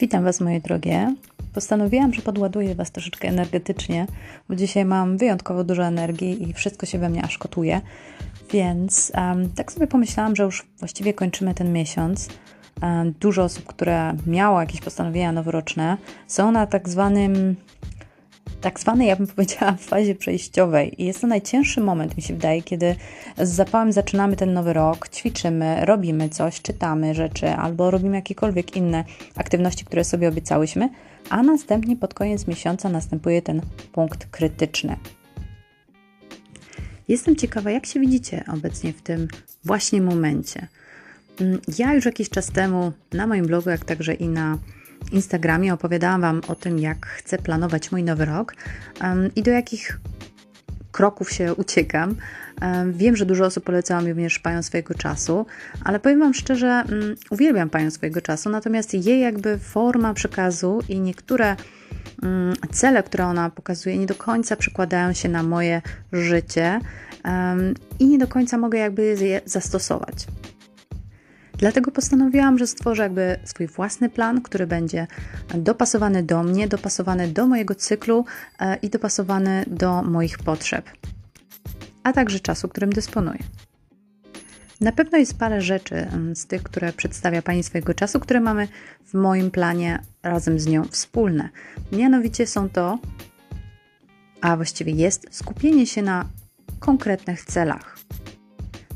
Witam Was, moje drogie. Postanowiłam, że podładuję Was troszeczkę energetycznie, bo dzisiaj mam wyjątkowo dużo energii i wszystko się we mnie aż kotuje. Więc um, tak sobie pomyślałam, że już właściwie kończymy ten miesiąc. Um, dużo osób, które miało jakieś postanowienia noworoczne, są na tak zwanym tak zwanej, ja bym powiedziała, fazie przejściowej. I jest to najcięższy moment, mi się wydaje, kiedy z zapałem zaczynamy ten nowy rok, ćwiczymy, robimy coś, czytamy rzeczy albo robimy jakiekolwiek inne aktywności, które sobie obiecałyśmy, a następnie pod koniec miesiąca następuje ten punkt krytyczny. Jestem ciekawa, jak się widzicie obecnie w tym właśnie momencie. Mm, ja już jakiś czas temu na moim blogu, jak także i na Instagramie opowiadałam Wam o tym, jak chcę planować mój nowy rok um, i do jakich kroków się uciekam. Um, wiem, że dużo osób polecało mi również panią swojego czasu, ale powiem Wam szczerze, um, uwielbiam panią swojego czasu, natomiast jej jakby forma przekazu i niektóre cele, które ona pokazuje, nie do końca przekładają się na moje życie i nie do końca mogę jakby je zastosować. Dlatego postanowiłam, że stworzę jakby swój własny plan, który będzie dopasowany do mnie, dopasowany do mojego cyklu e, i dopasowany do moich potrzeb, a także czasu, którym dysponuję. Na pewno jest parę rzeczy z tych, które przedstawia Pani swojego czasu, które mamy w moim planie razem z nią wspólne. Mianowicie są to, a właściwie jest, skupienie się na konkretnych celach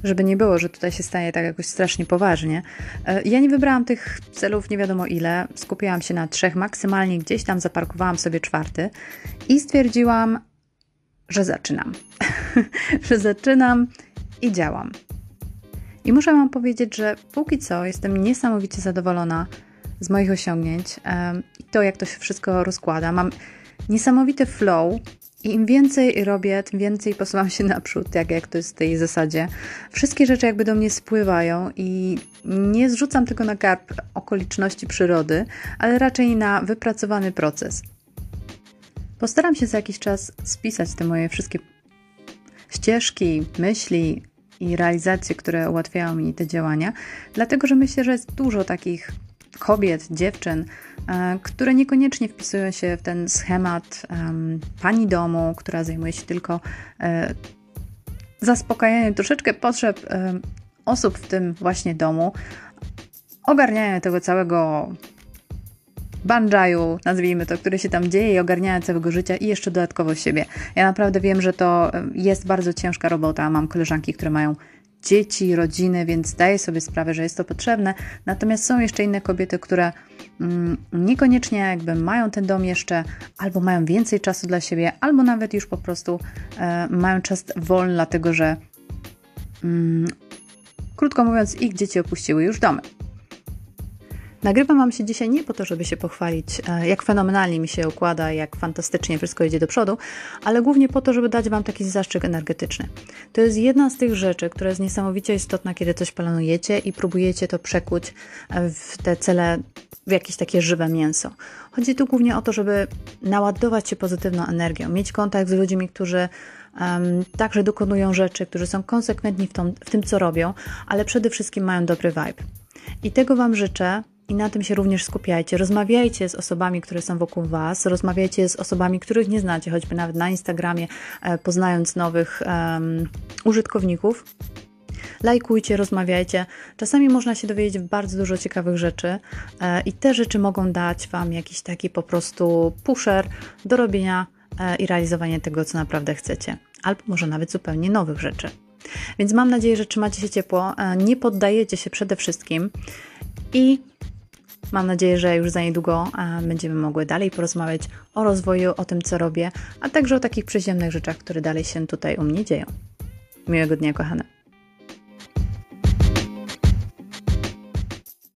żeby nie było, że tutaj się staje tak jakoś strasznie poważnie. E, ja nie wybrałam tych celów nie wiadomo ile, skupiłam się na trzech, maksymalnie gdzieś tam zaparkowałam sobie czwarty i stwierdziłam, że zaczynam. że zaczynam i działam. I muszę Wam powiedzieć, że póki co jestem niesamowicie zadowolona z moich osiągnięć i to, jak to się wszystko rozkłada. Mam niesamowity flow i im więcej robię, tym więcej posuwam się naprzód, jak, jak to jest w tej zasadzie. Wszystkie rzeczy jakby do mnie spływają i nie zrzucam tego na karp okoliczności przyrody, ale raczej na wypracowany proces. Postaram się za jakiś czas spisać te moje wszystkie ścieżki, myśli i realizacje, które ułatwiają mi te działania, dlatego że myślę, że jest dużo takich kobiet, dziewczyn, e, które niekoniecznie wpisują się w ten schemat pani domu, która zajmuje się tylko e, zaspokajaniem troszeczkę potrzeb e, osób w tym właśnie domu, ogarniają tego całego banjaju, nazwijmy to, który się tam dzieje i ogarniają całego życia i jeszcze dodatkowo siebie. Ja naprawdę wiem, że to jest bardzo ciężka robota. Mam koleżanki, które mają dzieci, rodziny, więc zdaję sobie sprawę, że jest to potrzebne. Natomiast są jeszcze inne kobiety, które mm, niekoniecznie jakby mają ten dom jeszcze, albo mają więcej czasu dla siebie, albo nawet już po prostu e, mają czas wolny, dlatego że mm, krótko mówiąc, ich dzieci opuściły już domy. Nagrywam Wam się dzisiaj nie po to, żeby się pochwalić, e, jak fenomenalnie mi się układa, jak fantastycznie wszystko idzie do przodu, ale głównie po to, żeby dać Wam taki zastrzyk energetyczny. To jest jedna z tych rzeczy, która jest niesamowicie istotna, kiedy coś planujecie i próbujecie to przekuć e, w te cele, w jakieś takie żywe mięso. Chodzi tu głównie o to, żeby naładować się pozytywną energią, mieć kontakt z ludźmi, którzy um, także dokonują rzeczy, którzy są konsekwentni w, tą, w tym, co robią, ale przede wszystkim mają dobry vibe. I tego Wam życzę i na tym się również skupiajcie. Rozmawiajcie z osobami, które są wokół Was, rozmawiajcie z osobami, których nie znacie, choćby nawet na Instagramie, e, poznając nowych um, użytkowników. Lajkujcie, rozmawiajcie. Czasami można się dowiedzieć bardzo dużo ciekawych rzeczy e, i te rzeczy mogą dać Wam jakiś taki po prostu pusher do robienia e, i realizowania tego, co naprawdę chcecie, albo może nawet zupełnie nowych rzeczy. Więc mam nadzieję, że trzymacie się ciepło, nie poddajecie się przede wszystkim i Mam nadzieję, że już za niedługo będziemy mogły dalej porozmawiać o rozwoju, o tym, co robię, a także o takich przyziemnych rzeczach, które dalej się tutaj u mnie dzieją. Miłego dnia, kochane.